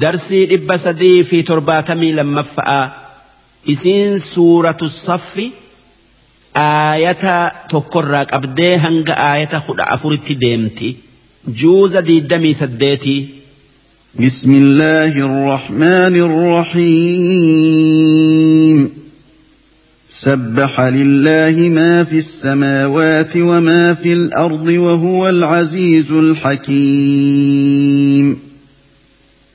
darsii dhibba sadii fi torbaatamii lammaffa'aa isiin suuratu saffi aayata tokkorraa qabdee hanga aayata kudha afuritti deemti juuza diiddamii saddeetii. بسم الله الرحمن الرحيم سبح لله ما في السماوات وما في الأرض وهو العزيز الحكيم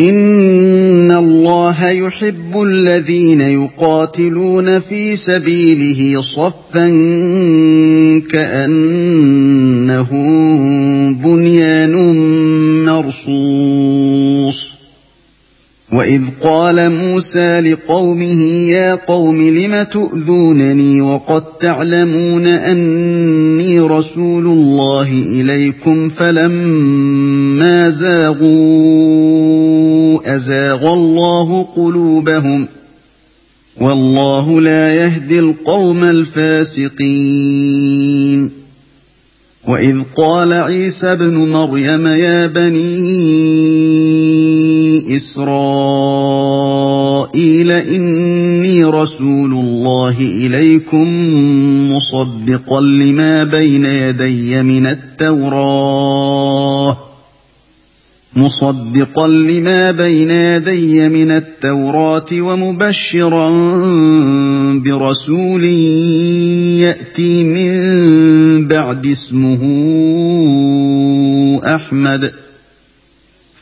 ان الله يحب الذين يقاتلون في سبيله صفا كانه بنيان مرصوص واذ قال موسى لقومه يا قوم لم تؤذونني وقد تعلمون اني رسول الله اليكم فلما زاغوا ازاغ الله قلوبهم والله لا يهدي القوم الفاسقين واذ قال عيسى ابن مريم يا بني اسرائيل اني رسول الله اليكم مصدقا لما بين يدي من التوراه مصدقا لما بين يدي من التوراه ومبشرا برسول ياتي من بعد اسمه احمد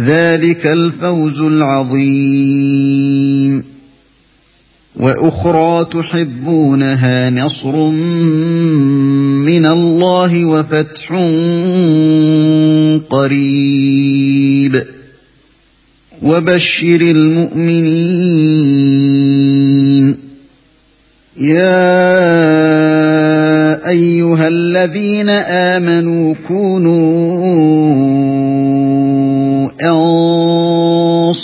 ذلك الفوز العظيم. وأخرى تحبونها نصر من الله وفتح قريب. وبشر المؤمنين. يا أيها الذين آمنوا كونوا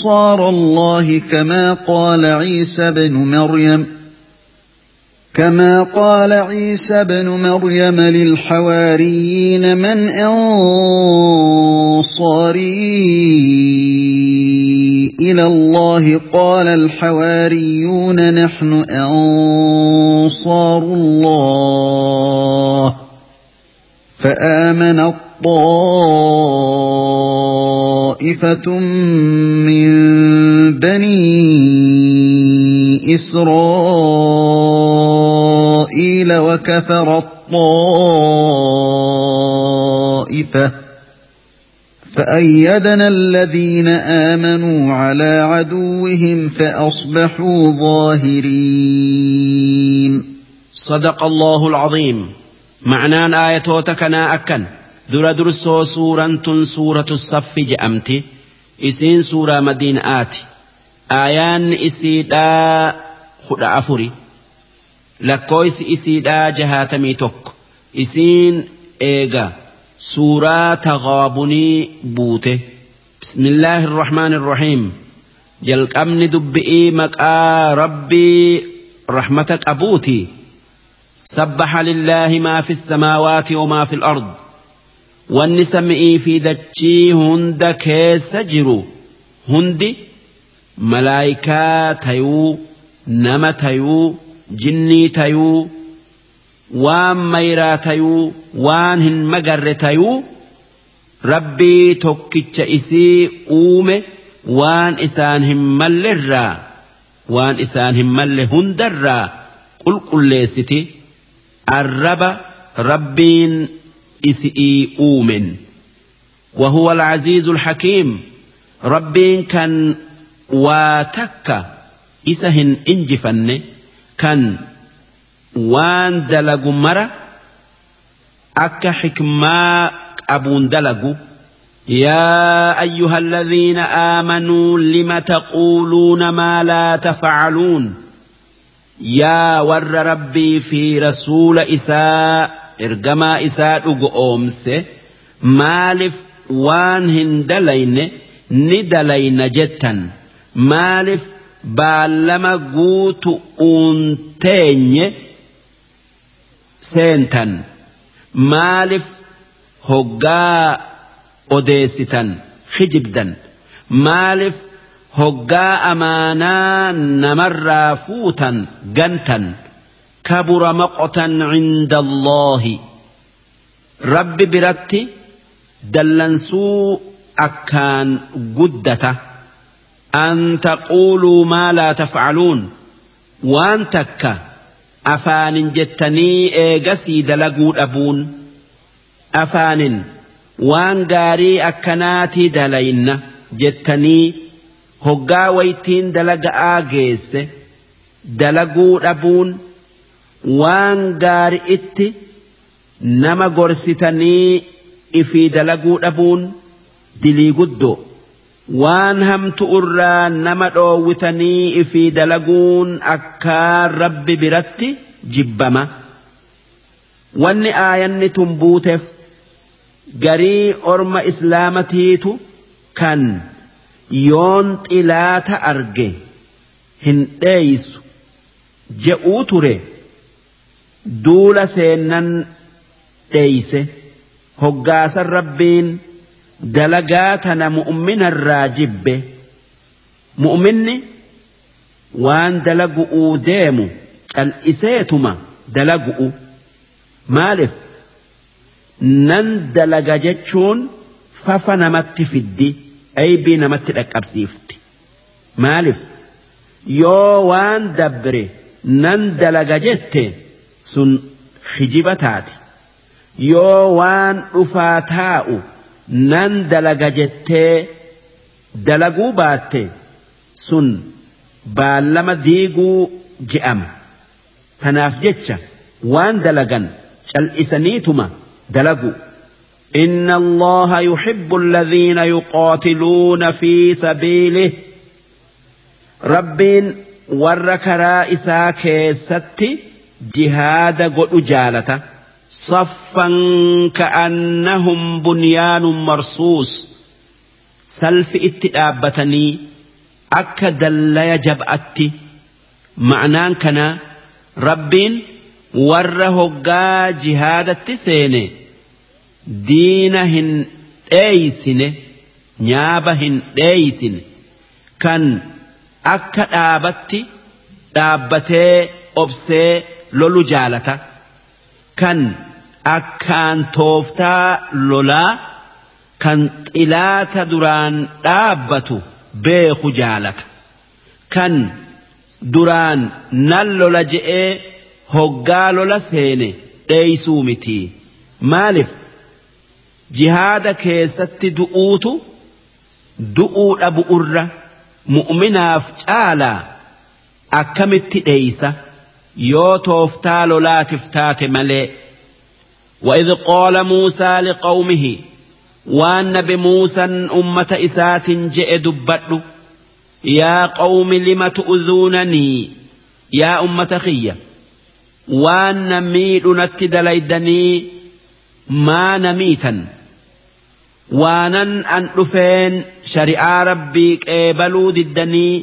أنصار الله كما قال عيسى بن مريم كما قال عيسى بن مريم للحواريين من أنصاري إلى الله؟ قال الحواريون نحن أنصار الله. فآمن الطائف طائفة من بني إسرائيل وكفرت طائفة فأيدنا الذين آمنوا على عدوهم فأصبحوا ظاهرين. صدق الله العظيم. معنى آية كنا أكن. درسو سورة سورة الصف جأمتي إسين سورة مدين آتي آيان إسيدا خد أفري لكويس إسيدا جهاتمي توك إسين إيغا سورة تغابني بوته بسم الله الرحمن الرحيم jalqabni dubbi'ii maqaa rabbii rahmata qabuuti. Sabbaxa lillaahi maa fi samaawaati wamaa fi al-ard wanni sami'ii fi dachii hunda keessa jiru hundi malaayikaa tayuu nama tayuu jinnii tayuu waan mayraa tayuu waan hin magarre tayuu rabbii tokkicha isii uume waan isaan hin mallerraa waan isaan hin malle hundarraa qulqulleessiti. Arraba rabbiin isi'ii uumen وهو العزيز الحكيم. ربين كان واتك. إسهن إنجفن. كان وان دلق مرة أك حكما أبون دلق يا أيها الذين آمنوا لم تقولون ما لا تفعلون؟ يا ور ربي في رسول إساء. إرجما إساء أمس مالف وان هندلين ندلين جتا مالف بالما قوت أنتين سنتا مالف هقا odeessitan? hijibdan maaliif hoggaa amaanaa namarraa fuutan? gantan. Kabura maqotan cinda allaahi rabbi biratti dallansuu akkaan guddata an taquuluu maa laa tafcaluun waan takka afaanin jettanii eegasii dalaguu dhabuun afaanin waan gaarii akkanaatii dalayna jettanii hoggaa waytiin dalaga'aa geesse dalaguu dhabuun waan gaari itti nama gorsitanii ifii dalaguu dhabuun dilii guddoo. Waan hamtu irraa nama dhoowwitanii ifii dalaguun akkaan rabbi biratti jibbama. Wanni aayanni tun buuteef garii orma islaamatiitu kan yoon xilaata arge hin dheeysu je'uu ture duula seennan dheeyse hoggaasan rabbiin dalagaa tana mu'minarraa jibbe. Mu'minni waan dalagu'uu deemu cal'iseetuma dalagu'u. Maaliif? Nan dalaga jechuun fafa namatti fiddi aybii namatti dhaqqabsiifti. Maaliif? Yoo waan dabre nan dalaga jette sun hijiba taati yoo waan dhufaa taa'u nan dalaga jettee dalaguu baatte sun baallama diiguu je'ama tanaaf jecha waan dalagan cal'isaniituma دلقوا إن الله يحب الذين يقاتلون في سبيله ربين ورك رائسا jihaada godhu jaalata. Saffan ka'annahum bunyaanun marsuus. Salfi itti dhaabbatanii akka dallaya jab'atti. Ma'naan kana rabbiin warra hoggaa jihaadatti seene. Diina hin dheeysine nyaaba hin dheeysine. Kan akka dhaabatti dhaabbatee obsee lolu jaalata kan akkaan tooftaa lolaa kan xilaata duraan dhaabbatu beeku jaalata kan duraan nan lola je'ee hoggaa lola seene dheeysuu miti maaliif jihaada keessatti du'uutu du'uu dhabu irra mu'minaaf caalaa akkamitti dheeysa يوتوف تالو لا تفتات ملي. وإذ قال موسى لقومه وأن بموسى أمة إسات جئد بطل يا قوم لم تؤذونني؟ يا أمة خية وأن ميل نتد ليدني ما نميتا وانن أن أفين شريعة ربي كيبلو ددني.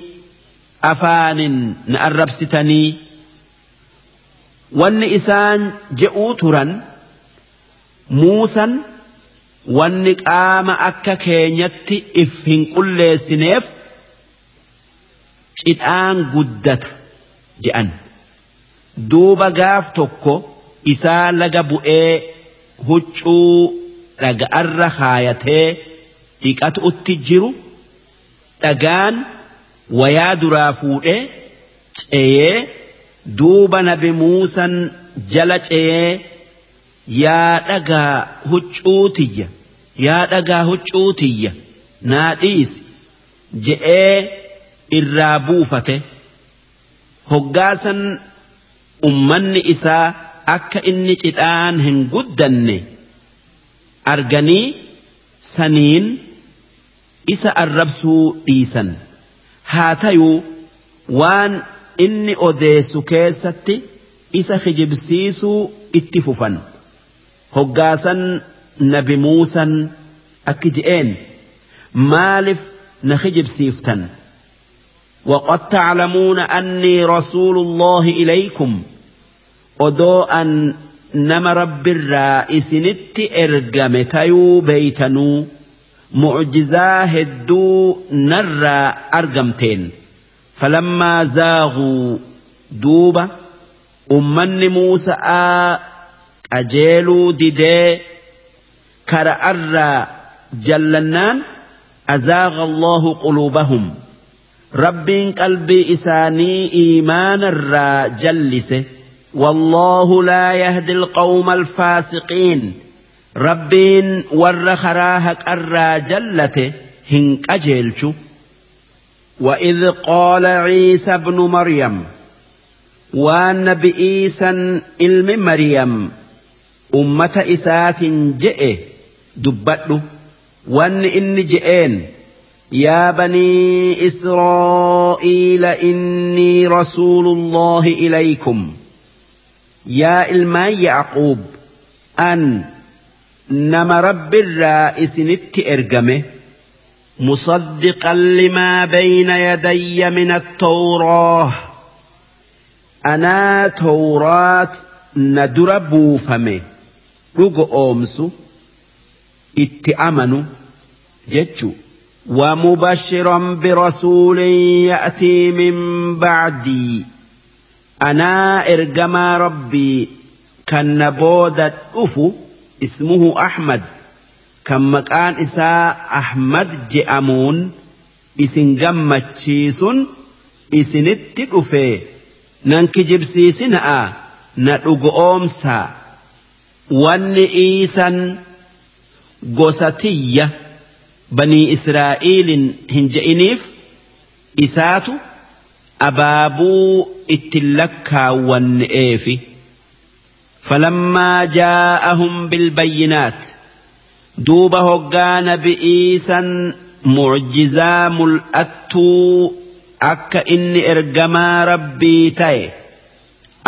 أفان نأربستني. Wanni isaan je'uu turan muusan wanni qaama akka keenyatti if hin qulleessineef cidhaan guddata je'an. Duuba gaaf tokko isaa laga bu'ee huccuu dhaga'arra kaayatee dhiqatuutti jiru dhagaan wayaa duraa fuudhee ceeyee duuba nabi muusan jala ceeyee yaa dhagaa huccuutiyya yaa dhagaa huccuutiyya naa dhiisi je'ee irraa buufate. Hoggaasan ummanni isaa akka inni cidhaan hin guddanne arganii saniin isa arrabsuu dhiisan. Haa tayuu waan inni odeessu keessatti isa kijibsiisuu itti fufan hoggaasan nabi muusan akki je'een maaliif na kijibsiiftan وقد تعلمون أني رسول الله إليكم odoo an nama rabbirraa isinitti ergame tayuu beeytanuu mucjizaa hedduu narraa argamteen فلما زاغوا دوبا أمني موسى أجيلوا ديدي كرأر جلنان أزاغ الله قلوبهم. رب قلبي إساني إيمان الرا جلس والله لا يهدي القوم الفاسقين. رب ورخ راهك الرا جلته هنك أجيلشو وإذ قال عيسى ابن مريم والنبي إيسى علم مريم أمة إسات جئ دبت وان إن جئين يا بني إسرائيل إني رسول الله إليكم yaa ilmaan yacquub an nama rabbirraa isinitti ergame مصدقا لما بين يدي من التوراة. أنا توراة ندر بوفمي رق أمس اتأمن جتشو. ومبشرا برسول يأتي من بعدي. أنا إرجما ربي. كان بودة أفو. اسمه أحمد. كم مكان إساء أحمد جأمون إسن جمتشيسون إسن التقفي ننكجبسيسنا ندق أمسا والنئيسا قوستية بني إسرائيل هنجئنيف إساتو abaabuu itti lakkaawwanne'eefi falammaa jaa'ahum bilbayyinaat duuba hoggaa nabi'iisan mucjizaa mul'attuu akka inni ergamaa rabbii ta'e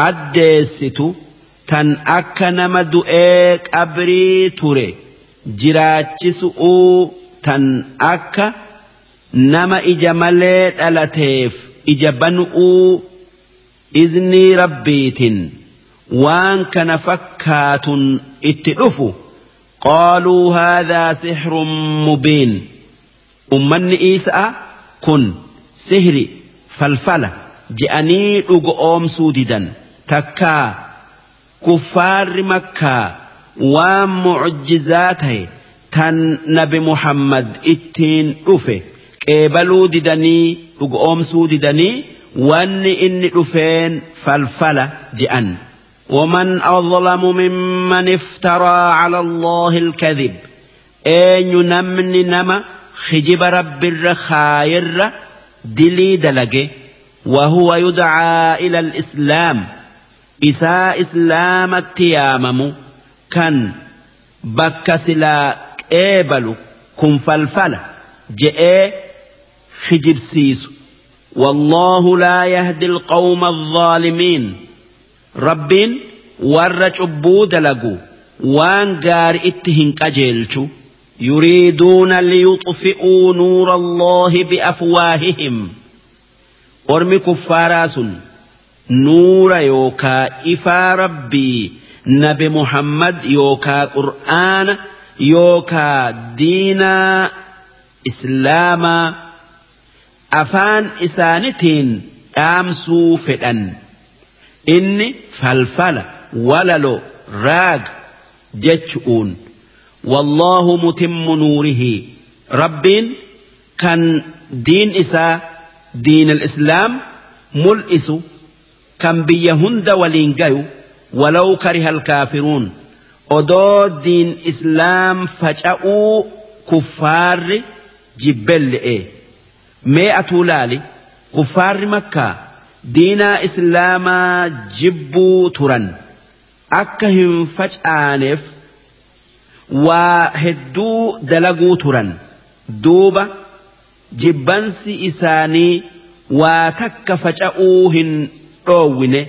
addeessitu tan akka nama du'ee qabrii ture jiraachisu'uu tan akka nama ija malee dhalateef ija banu'uu iznii rabbiitin waan kana fakkaatun itti dhufu qaaluu haadhaa sixrun mubiin ummanni isaa kun sihri falfala je'anii dhugo oomsuu didan takkaa kuffaarri makkaa waan mucjizaa ta'e tan nabi Muhammad ittiin dhufe qeebaluu didanii dhugoomsuu didanii wanni inni dhufeen falfala je'an. ومن أظلم ممن افترى على الله الكذب. أين نمن نما خجب رب الرخاير دلي دلقه وهو يدعى إلى الإسلام. إساء إسلام التيامم. كان بك سلا قيبل كن فلفل. جئ خجب سيس. والله لا يهدي القوم الظالمين. rabbiin warra cubbuu dalagu waan gaari itti hin qajeelchu yuriiduuna liyuxfi'uu nuura alloohi biafwaahihim. Ormi kuffaaraa sun nuura yookaa ifaa rabbii nabi muhammad yookaa qur'aana yookaa diinaa islaamaa afaan isaanitiin dhaamsuu fedhan. Inni falfala walalo raaga jechu'uun wallaahu mutimmu nuurihi. Rabbiin kan diin isaa دين الإسلام ملئس كم بيهند ولينجيو ولو كره الكافرون أدو دين إسلام فجأوا كفار جبل إيه مئة لالي diina islaamaa jibbuu turan. Akka hin facaaneef waa hedduu dalaguu turan. Duuba jibbansi isaanii waa takka faca'uu hin dhoowwine.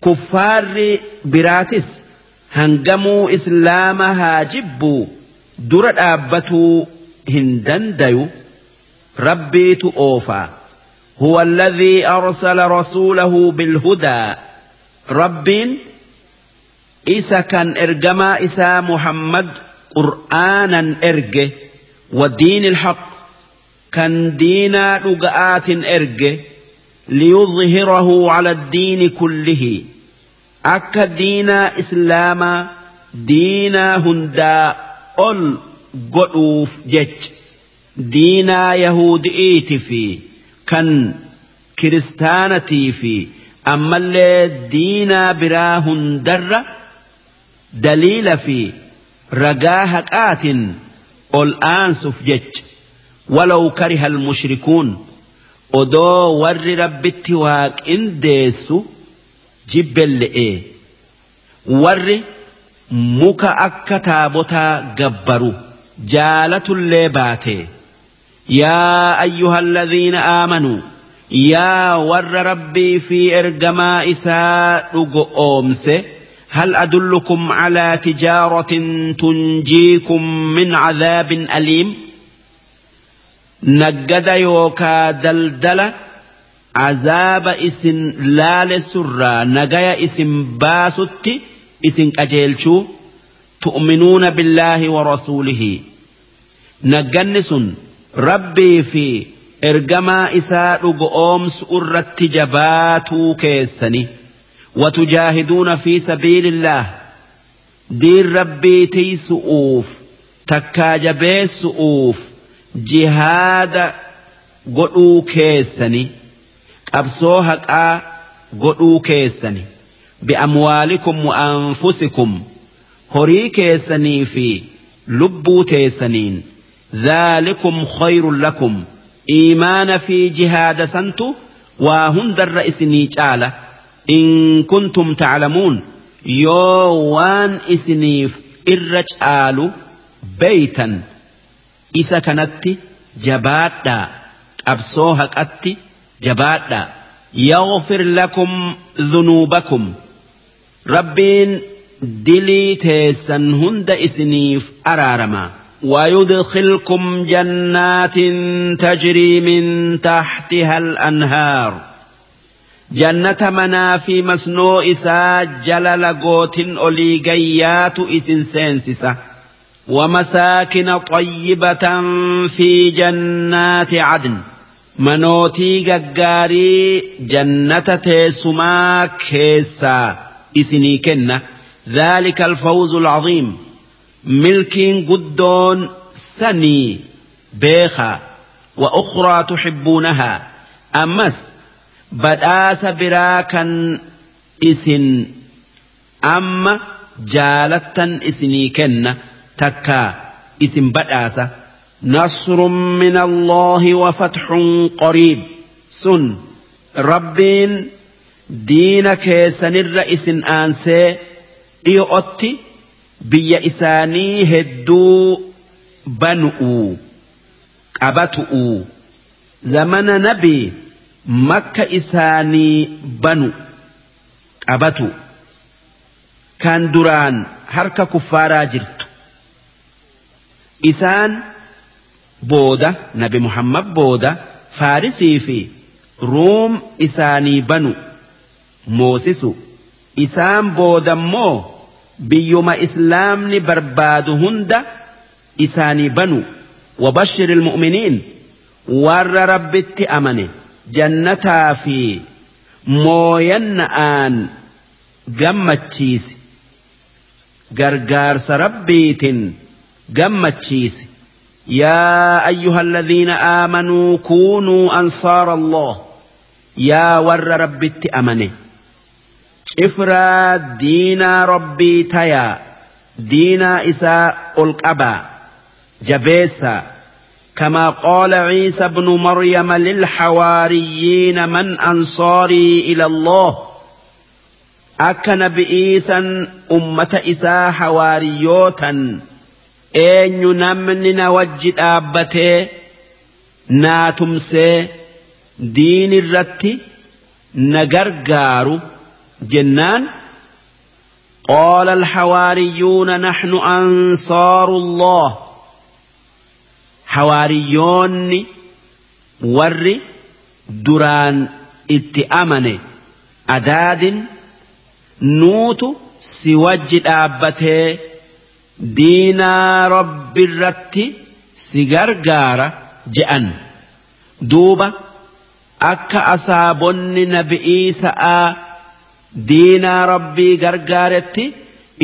Kuffaarri biraatis hangamuu islaama haa jibbuu dura dhaabbatuu hin dandayu. Rabbiitu oofaa. هو الذي أرسل رسوله بالهدى. رب إسا كان إرجما إسا محمد قرآنا إرجه والدين الحق كان دينا رقآت إرجه ليظهره على الدين كله. أكا دينا إسلاما دينا هندا أول قلوف جج دينا يهودئيت في كان كريستانتي في أما اللي دينا برا هندر دليل في رقاها قات الآن سفجج ولو كره المشركون odoo warri rabbitti waaqindeessu jibbelle'e warri muka akka taabotaa gabbaru jaalatullee baate يا أيها الذين آمنوا يا ور ربي في إرجما إساء أمس هل أدلكم على تجارة تنجيكم من عذاب أليم؟ نجد يوكا دلدلة عذاب إسن لال سرى نجايا إسن باسوتي إسن أجيلشو تؤمنون بالله ورسوله. نجنسون rabbii fi ergamaa isaa dhugo oomsu irratti jabaatuu keessani watujaahiduuna fi sabiilillaah diin rabbii tiisu'uuf takkaa jabeessu'uuf jihaada godhuu keessani qabsoo haqaa godhuu keessani bi'amwaalikum wa anfusikum horii keessanii fi lubbuu teessaniin ذلكم خير لكم. إيمان في جهاد سنت وهند الرئيس نيجالة إن كنتم تعلمون. يوان إسنيف إرج آلو بيتا. إسا كانت جبادا. أبصوها أتي جبادا. يغفر لكم ذنوبكم. ربين دلي تيسن إسنيف أرارما. ويدخلكم جنات تجري من تحتها الأنهار. جنة منا في مسنو إسا جلل قوت أولي قيات إسن سينسسة ومساكن طيبة في جنات عدن. منوتي قاري جنة تيسما كيسا. إسني كنة ذلك الفوز العظيم. ملكين قدون سني بيخا وأخرى تحبونها. أمس بدآس براكا إسن. أما جالتا إسني كن تكا إسن بدآس. نصر من الله وفتح قريب. سن. ربين دينك سنر إسن آنسي. إيؤتي biyya isaanii hedduu banu'u qabatu'u. Zamana nabi makka isaanii banu qabatu. Kan duraan harka kuffaaraa jirtu. Isaan booda nabi muhammad booda faarisii fi ruum isaanii banu moosisu. Isaan boodammoo biyyuma islaamni barbaadu hunda isaanii banu وبشر المؤمنين ور ربت أمنه جنتا في موين آن قمتشيس قرقارس ربيت قمتشيس يا أيها الذين آمنوا كونوا أنصار الله يا ور ربت إفرا دينا ربي تيا دينا إساء القبا جبيسا كما قال عيسى بن مريم للحواريين من أنصاري إلى الله أكن بإيسا أمة إساء حواريوتا أين نمن نوجد أبته ناتمسي دين الرتي نقرقارو جنان؟ قال الحواريون نحن أنصار الله. حواريون ور دران اتأمن أداد نوت سوجد أبته دينا رب الرت سجرجار جأن دوبة أكا أصابن نبئي سآ diinaa rabbii gargaaretti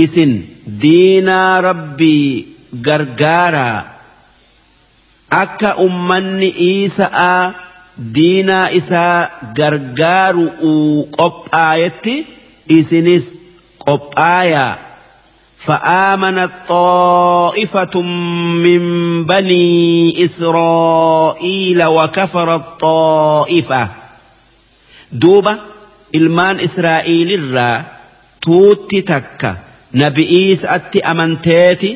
isin diinaa rabbii gargaaraa akka ummanni Iisa'aa diinaa isaa gargaaru qophaayetti isinis qophaayaa فآمنت طائفة من بني إسرائيل وكفرت طائفة دوبة ilmaan israa'iilirraa tuutti takka nabi'iisatti amanteeti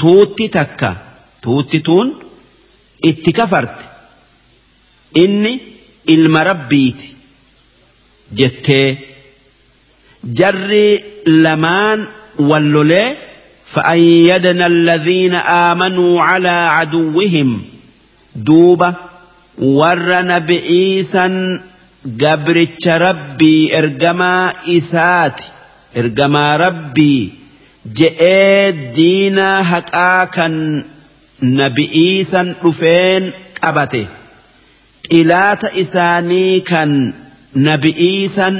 tuutti takka tuutti tuun itti kafarte inni ilma rabbiiti jettee jarri lamaan wallolee فأيدنا الذين آمنوا على عدوهم دوبة ور نبئيسا gabricha rabbii ergamaa isaati. Ergamaa rabbii je'ee diinaa haqaa kan nabi'iisan dhufeen qabate. Xilaata isaanii kan nabi'iisan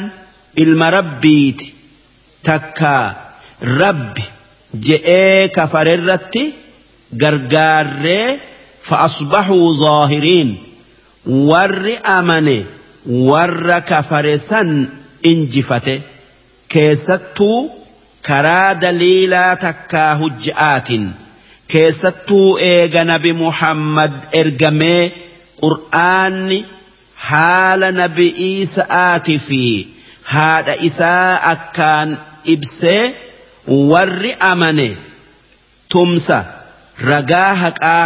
ilma rabbiiti. Takka rabbi je'ee kafarerratti gargaarree fa'asbaxuu zaahiriin. Warri amane. Warra kafare san injifate keessattuu karaa daliilaa takkaa hujja'aatiin keessattuu eega nabi muhammad ergamee qur'aanni haala nabi Iisa'aatii fi haadha isaa akkaan ibsee warri amane tumsa ragaa haqaa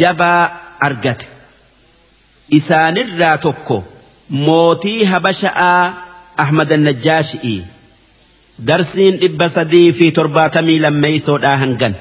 jabaa argate isaanirraa tokko. Mootii habasha'aa Ahmad Najjaashi'i darsiin dhibba sadii fi torbaatamii lammeeysoodhaa hangan.